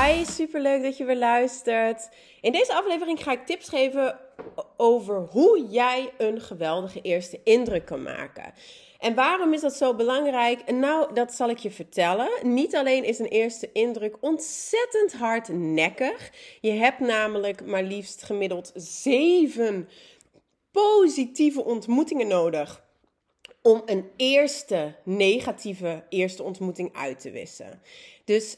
Hi, superleuk dat je weer luistert. In deze aflevering ga ik tips geven over hoe jij een geweldige eerste indruk kan maken. En waarom is dat zo belangrijk? Nou, dat zal ik je vertellen. Niet alleen is een eerste indruk ontzettend hardnekkig. Je hebt namelijk maar liefst gemiddeld zeven positieve ontmoetingen nodig om een eerste negatieve eerste ontmoeting uit te wissen. Dus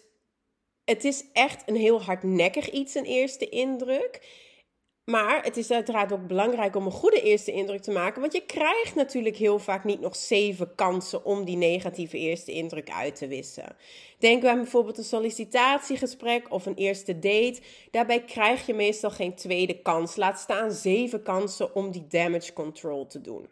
het is echt een heel hardnekkig iets, een eerste indruk. Maar het is uiteraard ook belangrijk om een goede eerste indruk te maken. Want je krijgt natuurlijk heel vaak niet nog zeven kansen om die negatieve eerste indruk uit te wissen. Denk aan bijvoorbeeld een sollicitatiegesprek of een eerste date. Daarbij krijg je meestal geen tweede kans. Laat staan zeven kansen om die damage control te doen.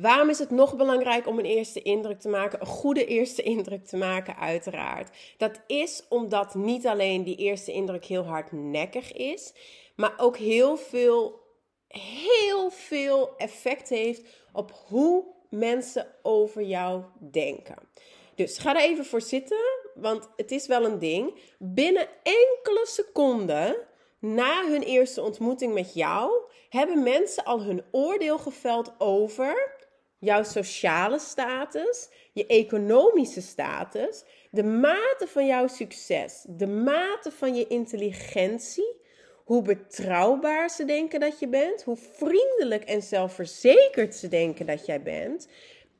Waarom is het nog belangrijk om een eerste indruk te maken? Een goede eerste indruk te maken, uiteraard. Dat is omdat niet alleen die eerste indruk heel hardnekkig is, maar ook heel veel, heel veel effect heeft op hoe mensen over jou denken. Dus ga er even voor zitten, want het is wel een ding. Binnen enkele seconden na hun eerste ontmoeting met jou hebben mensen al hun oordeel geveld over jouw sociale status, je economische status, de mate van jouw succes, de mate van je intelligentie, hoe betrouwbaar ze denken dat je bent, hoe vriendelijk en zelfverzekerd ze denken dat jij bent.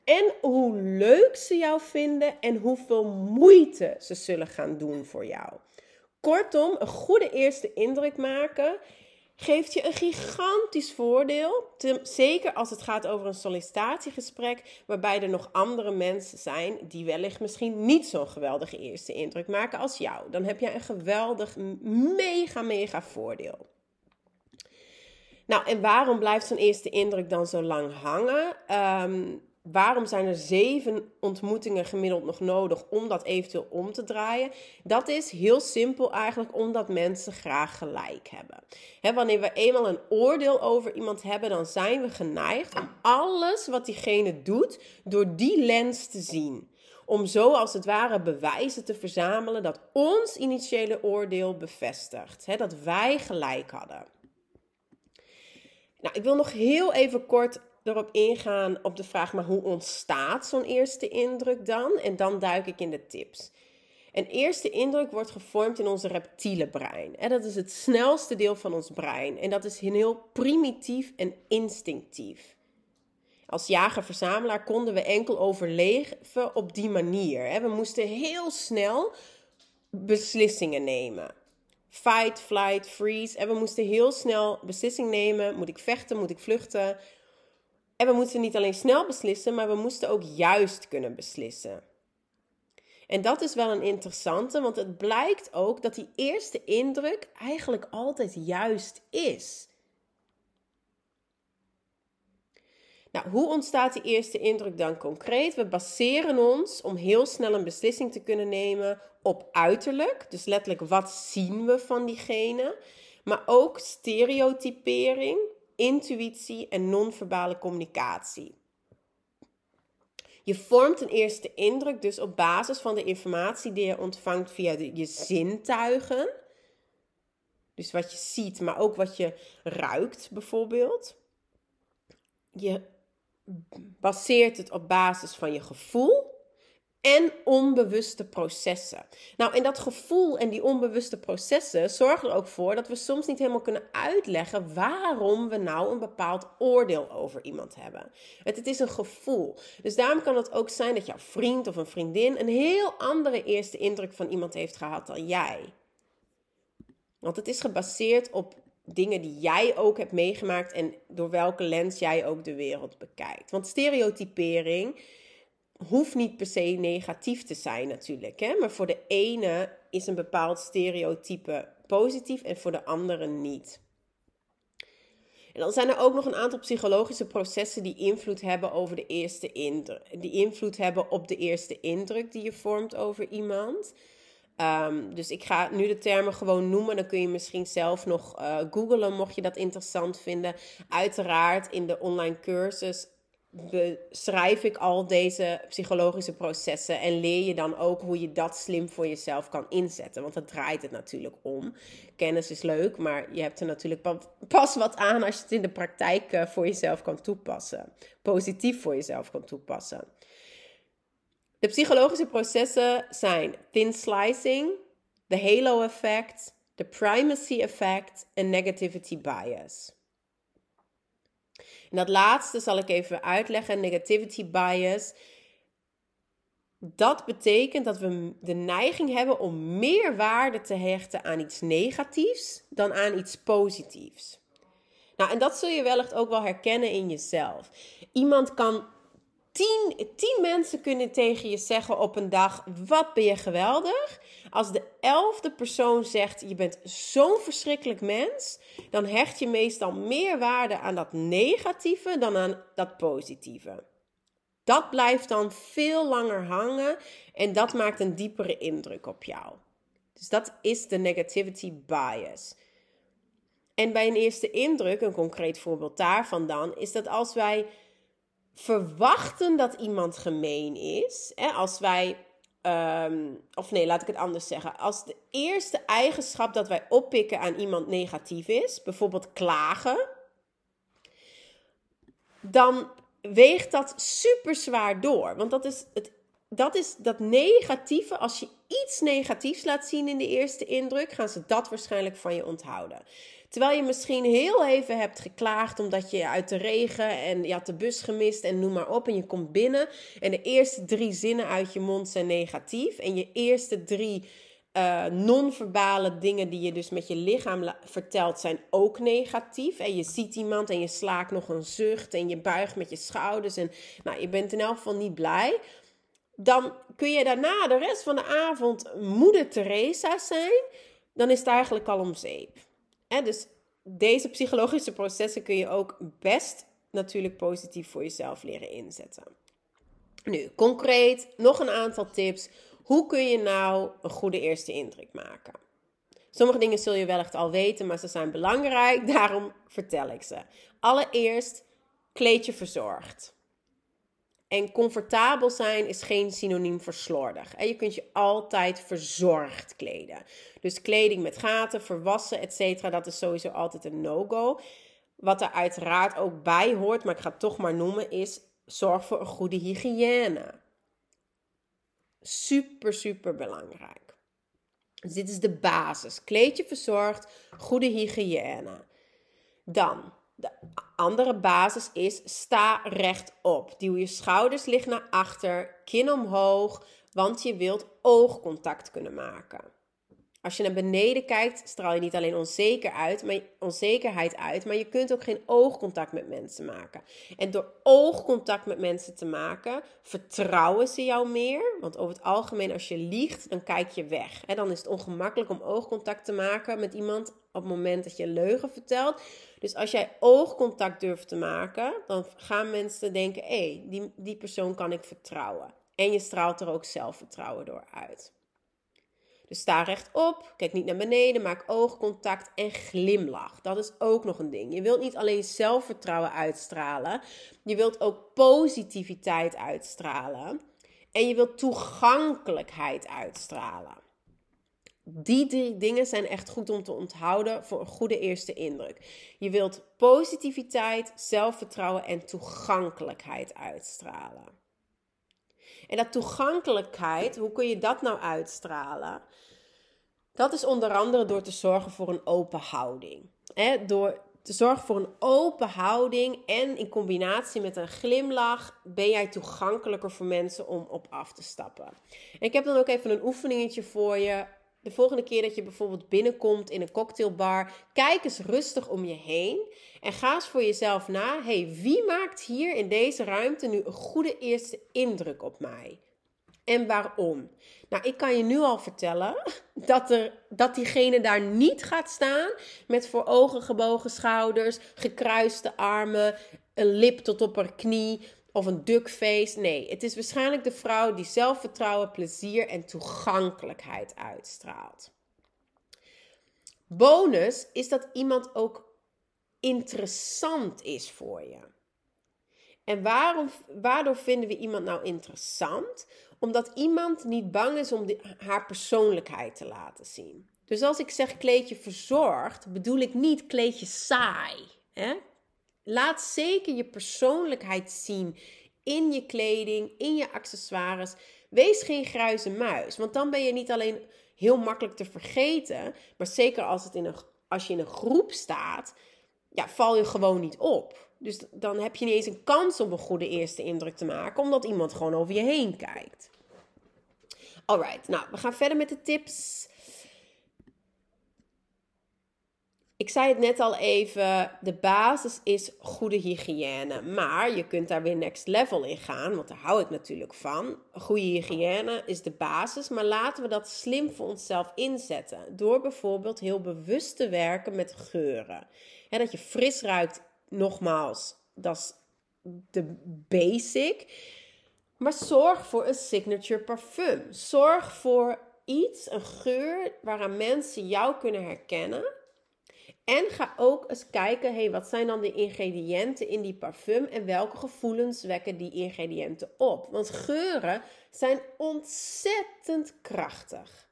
En hoe leuk ze jou vinden en hoeveel moeite ze zullen gaan doen voor jou. Kortom, een goede eerste indruk maken geeft je een gigantisch voordeel. zeker als het gaat over een sollicitatiegesprek, waarbij er nog andere mensen zijn die wellicht misschien niet zo'n geweldige eerste indruk maken als jou. Dan heb je een geweldig, mega, mega voordeel. Nou, en waarom blijft zo'n eerste indruk dan zo lang hangen? Um, waarom zijn er zeven ontmoetingen gemiddeld nog nodig om dat eventueel om te draaien? Dat is heel simpel eigenlijk omdat mensen graag gelijk hebben. wanneer we eenmaal een oordeel over iemand hebben, dan zijn we geneigd om alles wat diegene doet door die lens te zien. Om zo als het ware bewijzen te verzamelen dat ons initiële oordeel bevestigt. dat wij gelijk hadden. Nou, ik wil nog heel even kort erop ingaan op de vraag, maar hoe ontstaat zo'n eerste indruk dan? En dan duik ik in de tips. Een eerste indruk wordt gevormd in onze reptiele brein. En dat is het snelste deel van ons brein. En dat is heel primitief en instinctief. Als jager-verzamelaar konden we enkel overleven op die manier. We moesten heel snel beslissingen nemen. Fight, flight, freeze. En we moesten heel snel beslissing nemen. Moet ik vechten? Moet ik vluchten? En we moesten niet alleen snel beslissen, maar we moesten ook juist kunnen beslissen. En dat is wel een interessante, want het blijkt ook dat die eerste indruk eigenlijk altijd juist is. Nou, hoe ontstaat die eerste indruk dan concreet? We baseren ons om heel snel een beslissing te kunnen nemen op uiterlijk. Dus letterlijk, wat zien we van diegene? Maar ook stereotypering intuïtie en non-verbale communicatie. Je vormt een eerste indruk dus op basis van de informatie die je ontvangt via je zintuigen. Dus wat je ziet, maar ook wat je ruikt bijvoorbeeld. Je baseert het op basis van je gevoel en onbewuste processen. Nou, en dat gevoel en die onbewuste processen zorgen er ook voor dat we soms niet helemaal kunnen uitleggen waarom we nou een bepaald oordeel over iemand hebben. Het, het is een gevoel. Dus daarom kan het ook zijn dat jouw vriend of een vriendin een heel andere eerste indruk van iemand heeft gehad dan jij. Want het is gebaseerd op dingen die jij ook hebt meegemaakt en door welke lens jij ook de wereld bekijkt. Want stereotypering hoeft niet per se negatief te zijn natuurlijk. Hè? Maar voor de ene is een bepaald stereotype positief en voor de andere niet. En dan zijn er ook nog een aantal psychologische processen die invloed hebben over de eerste indruk. Die invloed hebben op de eerste indruk die je vormt over iemand. Ehm, dus ik ga nu de termen gewoon noemen. Dan kun je misschien zelf nog uh, googlen mocht je dat interessant vinden. Uiteraard in de online cursus beschrijf ik al deze psychologische processen en leer je dan ook hoe je dat slim voor jezelf kan inzetten. Want dat draait het natuurlijk om. Kennis is leuk, maar je hebt er natuurlijk pas wat aan als je het in de praktijk eh, voor jezelf kan toepassen. Positief voor jezelf kan toepassen. De psychologische processen zijn thin slicing, de halo effect, de primacy effect en negativity bias. En dat laatste zal ik even uitleggen, negativity bias. Dat betekent dat we de neiging hebben om meer waarde te hechten aan iets negatiefs dan aan iets positiefs. Nou, en dat zul je wellicht ook wel herkennen in jezelf. Iemand kan tien, tien mensen kunnen tegen je zeggen op een dag: Wat ben je geweldig? Als de elfde persoon zegt: Je bent zo'n verschrikkelijk mens, dan hecht je meestal meer waarde aan dat negatieve dan aan dat positieve. Dat blijft dan veel langer hangen en dat maakt een diepere indruk op jou. Dus dat is de negativity bias. En bij een eerste indruk, een concreet voorbeeld daarvan dan, is dat als wij verwachten dat iemand gemeen is, hè, als wij, ehm, of nee, laat ik het anders zeggen, als de eerste eigenschap dat wij oppikken aan iemand negatief is, bijvoorbeeld klagen, dan weegt dat super zwaar door. Want dat is het dat is dat negatieve. Als je iets negatiefs laat zien in de eerste indruk, gaan ze dat waarschijnlijk van je onthouden. Terwijl je misschien heel even hebt geklaagd omdat je uit de regen en je had de bus gemist en noem maar op. En je komt binnen en de eerste drie zinnen uit je mond zijn negatief. En je eerste drie uh, non-verbale dingen die je dus met je lichaam vertelt zijn ook negatief. En je ziet iemand en je slaakt nog een zucht en je buigt met je schouders. En nou, je bent in elk geval niet blij dan kun je daarna de rest van de avond moeder Teresa zijn. Dan is het eigenlijk al om zeep. Dus deze psychologische processen kun je ook best natuurlijk positief voor jezelf leren inzetten. Nu, concreet, nog een aantal tips. Hoe kun je nou een goede eerste indruk maken? Sommige dingen zul je wellicht al weten, maar ze zijn belangrijk, daarom vertel ik ze. Allereerst, kleed je verzorgd. En comfortabel zijn is geen synoniem voor slordig. En je kunt je altijd verzorgd kleden. Dus kleding met gaten, verwassen, etc. Dat is sowieso altijd een no-go. Wat er uiteraard ook bij hoort, maar ik ga het toch maar noemen, is zorg voor een goede hygiëne. Super, super belangrijk. Dus dit is de basis. Kleed je verzorgd, goede hygiëne. Dan de andere basis is sta rechtop. Duw je schouders licht naar achter, kin omhoog, want je wilt oogcontact kunnen maken. Als je naar beneden kijkt, straal je niet alleen onzeker uit, maar, onzekerheid uit, maar je kunt ook geen oogcontact met mensen maken. En door oogcontact met mensen te maken, vertrouwen ze jou meer. Want over het algemeen, als je liegt, dan kijk je weg. En dan is het ongemakkelijk om oogcontact te maken met iemand op het moment dat je leugen vertelt. Dus als jij oogcontact durft te maken, dan gaan mensen denken: hé, hey, die, die persoon kan ik vertrouwen. En je straalt er ook zelfvertrouwen door uit. Dus sta rechtop, kijk niet naar beneden, maak oogcontact en glimlach. Dat is ook nog een ding. Je wilt niet alleen zelfvertrouwen uitstralen, je wilt ook positiviteit uitstralen. En je wilt toegankelijkheid uitstralen. Die drie dingen zijn echt goed om te onthouden voor een goede eerste indruk. Je wilt positiviteit, zelfvertrouwen en toegankelijkheid uitstralen. En dat toegankelijkheid, hoe kun je dat nou uitstralen? Dat is onder andere door te zorgen voor een open houding. door te zorgen voor een open houding en in combinatie met een glimlach ben jij toegankelijker voor mensen om op af te stappen. En ik heb dan ook even een oefeningetje voor je de volgende keer dat je bijvoorbeeld binnenkomt in een cocktailbar, kijk eens rustig om je heen en ga eens voor jezelf na: hey, wie maakt hier in deze ruimte nu een goede eerste indruk op mij? en waarom? Nou, ik kan je nu al vertellen dat, er, dat diegene daar niet gaat staan met voor ogen gebogen schouders, gekruiste armen, een lip tot op haar knie of een duckface. Nee, het is waarschijnlijk de vrouw die zelfvertrouwen, plezier en toegankelijkheid uitstraalt. Bonus is dat iemand ook interessant is voor je. En waarom, waardoor vinden we iemand nou interessant? Omdat iemand niet bang is om haar persoonlijkheid te laten zien. Dus als ik zeg kleedje verzorgd, bedoel ik niet kleedje saai. Hè? Laat zeker je persoonlijkheid zien in je kleding, in je accessoires. Wees geen gruize muis, want dan ben je niet alleen heel makkelijk te vergeten, maar zeker als, het in een, als je in een groep staat, ja, val je gewoon niet op. Dus dan heb je niet eens een kans om een goede eerste indruk te maken, omdat iemand gewoon over je heen kijkt. Alright, nou, we gaan verder met de tips. Ik zei het net al even, de basis is goede hygiëne. Maar je kunt daar weer next level in gaan, want daar hou ik natuurlijk van. Goede hygiëne is de basis, maar laten we dat slim voor onszelf inzetten. Door bijvoorbeeld heel bewust te werken met geuren. dat je fris ruikt, nogmaals, dat is de basic. Maar zorg voor een signature parfum. Zorg voor iets, een geur waaraan mensen jou kunnen herkennen en ga ook eens kijken, hey, wat zijn dan de ingrediënten in die parfum en welke gevoelens wekken die ingrediënten op? Want geuren zijn ontzettend krachtig.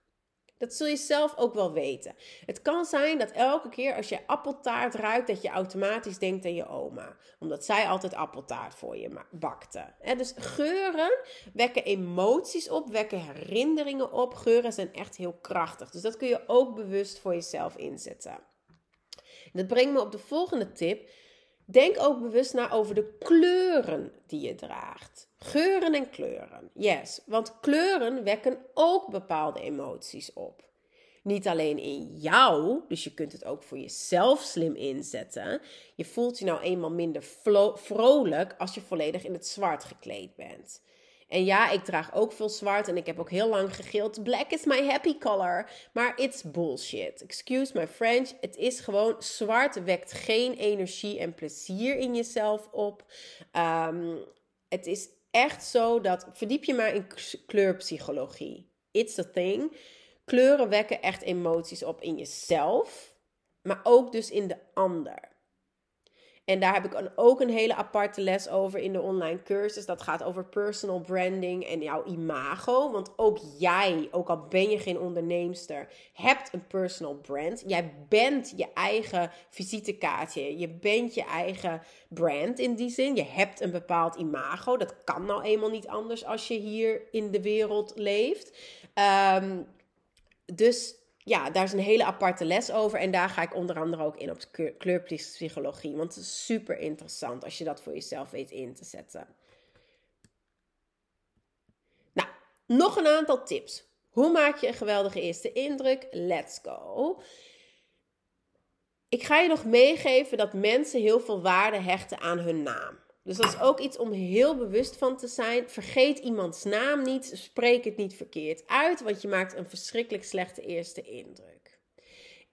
Dat zul je zelf ook wel weten. Het kan zijn dat elke keer als je appeltaart ruikt, dat je automatisch denkt aan je oma. Omdat zij altijd appeltaart voor je bakte. Dus geuren wekken emoties op, wekken herinneringen op. Geuren zijn echt heel krachtig. Dus dat kun je ook bewust voor jezelf inzetten. Dat brengt me op de volgende tip. Denk ook bewust na over de kleuren die je draagt. Geuren en kleuren. Yes, want kleuren wekken ook bepaalde emoties op. Niet alleen in jou, dus je kunt het ook voor jezelf slim inzetten. Je voelt je nou eenmaal minder vrolijk als je volledig in het zwart gekleed bent. En ja, ik draag ook veel zwart en ik heb ook heel lang gegild. Black is my happy color. Maar it's bullshit. Excuse my French. Het is gewoon zwart wekt geen energie en plezier in jezelf op. Ehm, het is echt zo dat verdiep je maar in kleurpsychologie. It's a thing. Kleuren wekken echt emoties op in jezelf, maar ook dus in de ander. En daar heb ik ook een hele aparte les over in de online cursus. Dat gaat over personal branding en jouw imago. Want ook jij, ook al ben je geen onderneemster, hebt een personal brand. Jij bent je eigen visitekaartje. Je bent je eigen brand in die zin. Je hebt een bepaald imago. Dat kan nou eenmaal niet anders als je hier in de wereld leeft. Um, dus ja, daar is een hele aparte les over. En daar ga ik onder andere ook in op kleurpsychologie. Want het is super interessant als je dat voor jezelf weet in te zetten. Nou, nog een aantal tips. Hoe maak je een geweldige eerste indruk? Let's go. Ik ga je nog meegeven dat mensen heel veel waarde hechten aan hun naam. Dus dat is ook iets om heel bewust van te zijn. Vergeet iemands naam niet. Spreek het niet verkeerd uit, want je maakt een verschrikkelijk slechte eerste indruk.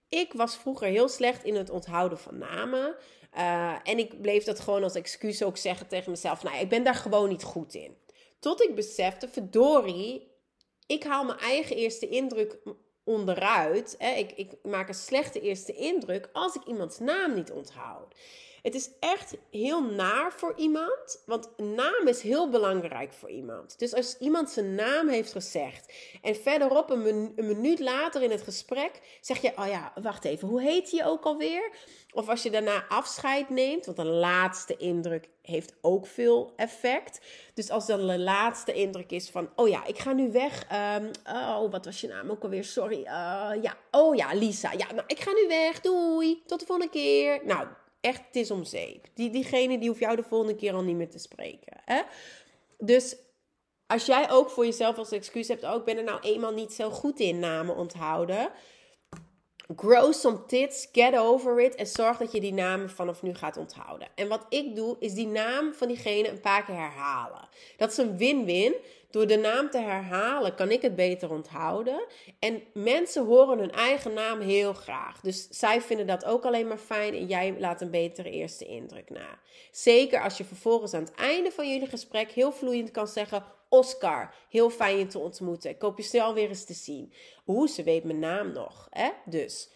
Ik was vroeger heel slecht in het onthouden van namen. Uh, en ik bleef dat gewoon als excuus ook zeggen tegen mezelf. Nou, ik ben daar gewoon niet goed in. Tot ik besefte, verdorie, ik haal mijn eigen eerste indruk onderuit. Hè. Ik, ik maak een slechte eerste indruk als ik iemands naam niet onthoud. Het is echt heel naar voor iemand, want naam is heel belangrijk voor iemand. Dus als iemand zijn naam heeft gezegd en verderop een, minuut later in het gesprek zeg je: Oh ja, wacht even, hoe heet hij ook alweer? Of als je daarna afscheid neemt, want een laatste indruk heeft ook veel effect. Dus als dan de laatste indruk is van, oh ja, ik ga nu weg. Um, oh, wat was je naam ook alweer? Sorry. Uh, ja, oh ja, Lisa. Ja, nou, ik ga nu weg. Doei. Tot de volgende keer. Nou, echt, het is om zeep. Die, diegene die hoeft jou de volgende keer al niet meer te spreken. Hè? Dus als jij ook voor jezelf als excuus hebt, ook oh, ben er nou eenmaal niet zo goed in namen onthouden. Grow some tits, get over it en zorg dat je die namen vanaf nu gaat onthouden. En wat ik doe, is die naam van diegene een paar keer herhalen. Dat is een win-win. Door de naam te herhalen kan ik het beter onthouden. En mensen horen hun eigen naam heel graag. Dus zij vinden dat ook alleen maar fijn en jij laat een betere eerste indruk na. Zeker als je vervolgens aan het einde van jullie gesprek heel vloeiend kan zeggen: Oscar, heel fijn je te ontmoeten. Ik hoop je snel weer eens te zien. Hoe, ze weet mijn naam nog. Hè? Dus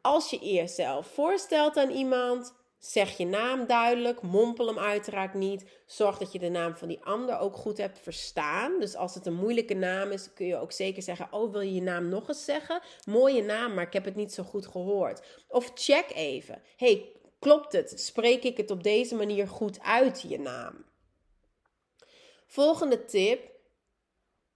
als je jezelf voorstelt aan iemand, zeg je naam duidelijk, mompel hem uiteraard niet. Zorg dat je de naam van die ander ook goed hebt verstaan. Dus als het een moeilijke naam is, kun je ook zeker zeggen: Oh, wil je je naam nog eens zeggen? Mooie naam, maar ik heb het niet zo goed gehoord. Of check even: Hey, klopt het? Spreek ik het op deze manier goed uit, je naam? Volgende tip: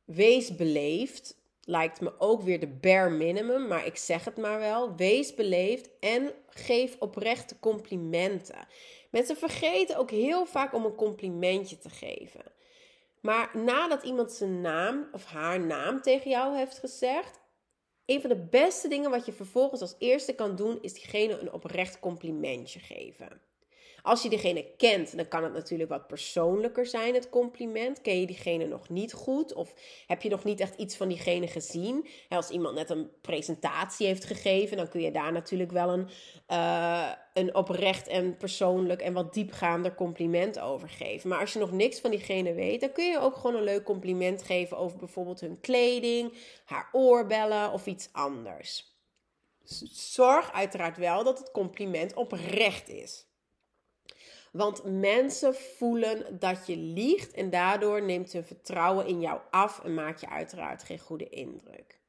wees beleefd lijkt me ook weer de bare minimum, maar ik zeg het maar wel. Wees beleefd en geef oprechte complimenten. Mensen vergeten ook heel vaak om een complimentje te geven. Maar nadat iemand zijn naam of haar naam tegen jou heeft gezegd, een van de beste dingen wat je vervolgens als eerste kan doen, is diegene een oprecht complimentje geven. Als je diegene kent, dan kan het natuurlijk wat persoonlijker zijn, het compliment. Ken je diegene nog niet goed? Of heb je nog niet echt iets van diegene gezien? Als iemand net een presentatie heeft gegeven, dan kun je daar natuurlijk wel een, uh, een oprecht en persoonlijk en wat diepgaander compliment over geven. Maar als je nog niks van diegene weet, dan kun je ook gewoon een leuk compliment geven over bijvoorbeeld hun kleding, haar oorbellen of iets anders. Zorg uiteraard wel dat het compliment oprecht is. Want mensen voelen dat je liegt en daardoor neemt hun vertrouwen in jou af en maak je uiteraard geen goede indruk.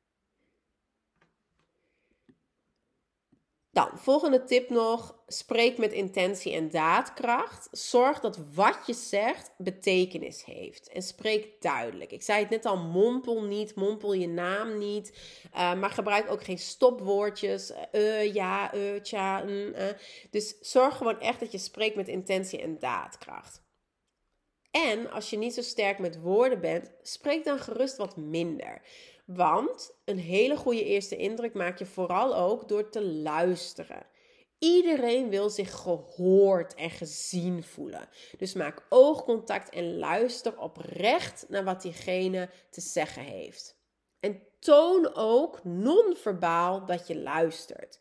Dan, volgende tip nog. Spreek met intentie en daadkracht. Zorg dat wat je zegt betekenis heeft. En spreek duidelijk. Ik zei het net al, mompel niet, mompel je naam niet. Uh, maar gebruik ook geen stopwoordjes. Uh, ja, uh, tja, mm, Dus zorg gewoon echt dat je spreekt met intentie en daadkracht. En als je niet zo sterk met woorden bent, spreek dan gerust wat minder. Want een hele goede eerste indruk maak je vooral ook door te luisteren. Iedereen wil zich gehoord en gezien voelen. Dus maak oogcontact en luister oprecht naar wat diegene te zeggen heeft. En toon ook non-verbaal dat je luistert.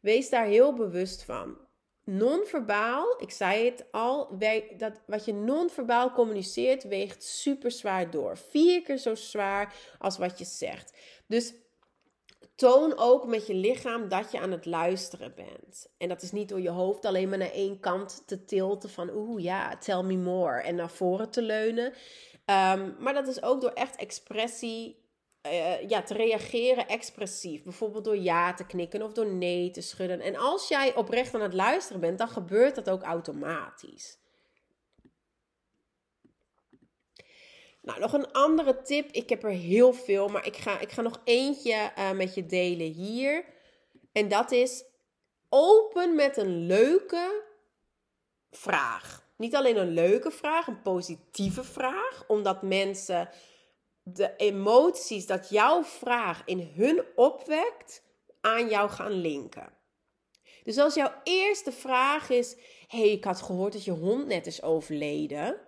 Wees daar heel bewust van non-verbaal, ik zei het al, dat wat je non-verbaal communiceert weegt super zwaar door. Vier keer zo zwaar als wat je zegt. Dus toon ook met je lichaam dat je aan het luisteren bent. En dat is niet door je hoofd alleen maar naar één kant te tilten van oeh ja, tell me more en naar voren te leunen. Um, maar dat is ook door echt expressie uh, ja, te reageren expressief. Bijvoorbeeld door ja te knikken of door nee te schudden. En als jij oprecht aan het luisteren bent, dan gebeurt dat ook automatisch. Nou, nog een andere tip. Ik heb er heel veel, maar ik ga, ik ga nog eentje uh, met je delen hier. En dat is open met een leuke vraag. Niet alleen een leuke vraag, een positieve vraag, omdat mensen de emoties dat jouw vraag in hun opwekt, aan jou gaan linken. Dus als jouw eerste vraag is: hey, ik had gehoord dat je hond net is overleden.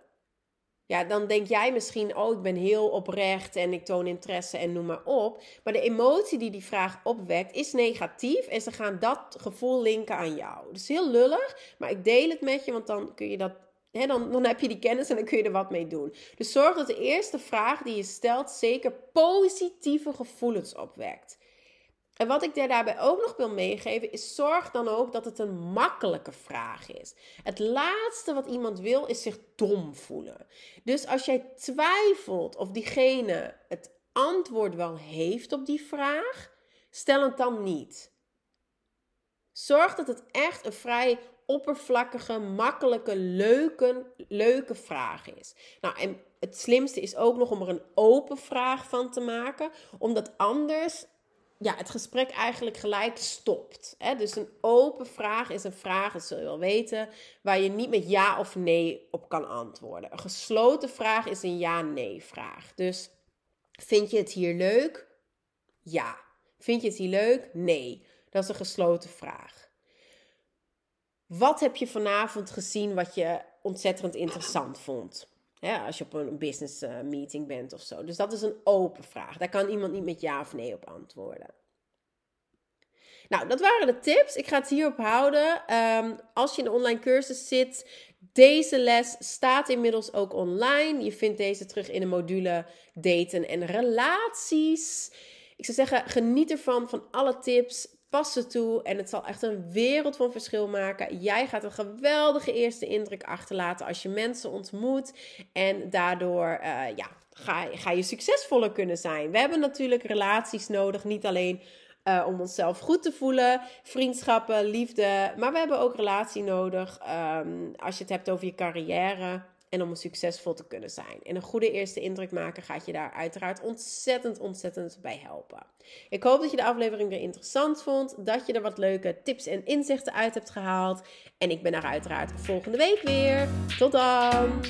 Ja, dan denk jij misschien: oh, ik ben heel oprecht en ik toon interesse en noem maar op. Maar de emotie die die vraag opwekt is negatief en ze gaan dat gevoel linken aan jou. Dus heel lullig, maar ik deel het met je, want dan kun je dat dan, dan heb je die kennis en dan kun je er wat mee doen. Dus zorg dat de eerste vraag die je stelt zeker positieve gevoelens opwekt. En wat ik daarbij ook nog wil meegeven is zorg dan ook dat het een makkelijke vraag is. Het laatste wat iemand wil is zich dom voelen. Dus als jij twijfelt of diegene het antwoord wel heeft op die vraag, stel het dan niet. Zorg dat het echt een vrij oppervlakkige, makkelijke, leuke, leuke vraag is. Nou, en het slimste is ook nog om er een open vraag van te maken, omdat anders ja, het gesprek eigenlijk gelijk stopt. Hè? Dus een open vraag is een vraag, dat zul je wel weten, waar je niet met ja of nee op kan antwoorden. Een gesloten vraag is een ja-nee vraag. Dus vind je het hier leuk? Ja. Vind je het hier leuk? Nee. Dat is een gesloten vraag. Wat heb je vanavond gezien wat je ontzettend interessant vond? als je op een business eh, meeting bent of zo. Dus dat is een open vraag. Daar kan iemand niet met ja of nee op antwoorden. Nou, dat waren de tips. Ik ga het hierop houden. Ehm, als je in de online cursus zit, deze les staat inmiddels ook online. Je vindt deze terug in de module daten en relaties. Ik zou zeggen, geniet ervan, van alle tips. Pas ze toe en het zal echt een wereld van verschil maken. Jij gaat een geweldige eerste indruk achterlaten als je mensen ontmoet. En daardoor uh, ja, ga, ga je succesvoller kunnen zijn. We hebben natuurlijk relaties nodig, niet alleen uh, om onszelf goed te voelen. Vriendschappen, liefde. Maar we hebben ook relatie nodig um, als je het hebt over je carrière. En om succesvol te kunnen zijn. En een goede eerste indruk maken gaat je daar uiteraard ontzettend, ontzettend bij helpen. Ik hoop dat je de aflevering weer interessant vond. Dat je er wat leuke tips en inzichten uit hebt gehaald. En ik ben er uiteraard volgende week weer. Tot dan!